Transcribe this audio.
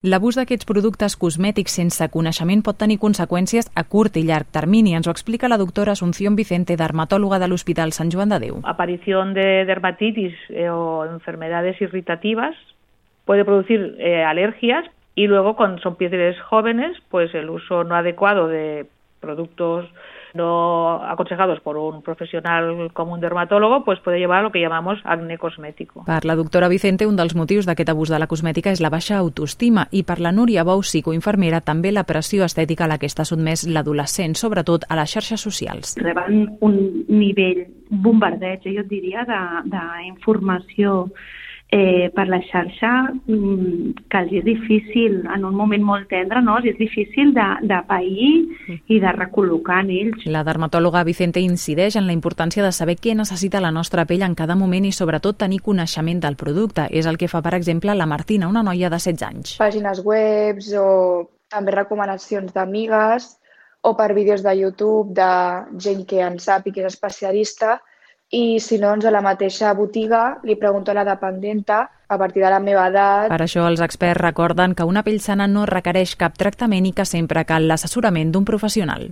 L'abús d'aquests productes cosmètics sense coneixement pot tenir conseqüències a curt i llarg termini. Ens ho explica la doctora Asunción Vicente, dermatóloga de l'Hospital Sant Joan de Déu. Aparición de dermatitis eh, o enfermedades irritativas puede producir eh, alergias y luego cuando son pieles jóvenes, pues el uso no adecuado de productos no aconsejados por un profesional como un dermatólogo, pues puede llevar a lo que llamamos acné cosmético. Per la doctora Vicente, un dels motius d'aquest abús de la cosmètica és la baixa autoestima i per la Núria Bou, psicoinfermera, també la pressió estètica a la que està sotmès l'adolescent, sobretot a les xarxes socials. Reben un nivell bombardeig, jo diria, d'informació eh, per la xarxa mm, que els és difícil, en un moment molt tendre, no? és difícil de, de pair i de recol·locar en ells. La dermatòloga Vicente incideix en la importància de saber què necessita la nostra pell en cada moment i sobretot tenir coneixement del producte. És el que fa, per exemple, la Martina, una noia de 16 anys. Pàgines webs o també recomanacions d'amigues o per vídeos de YouTube de gent que en sap i que és especialista i si no, doncs a la mateixa botiga li pregunto a la dependenta a partir de la meva edat. Per això els experts recorden que una pell sana no requereix cap tractament i que sempre cal l'assessorament d'un professional.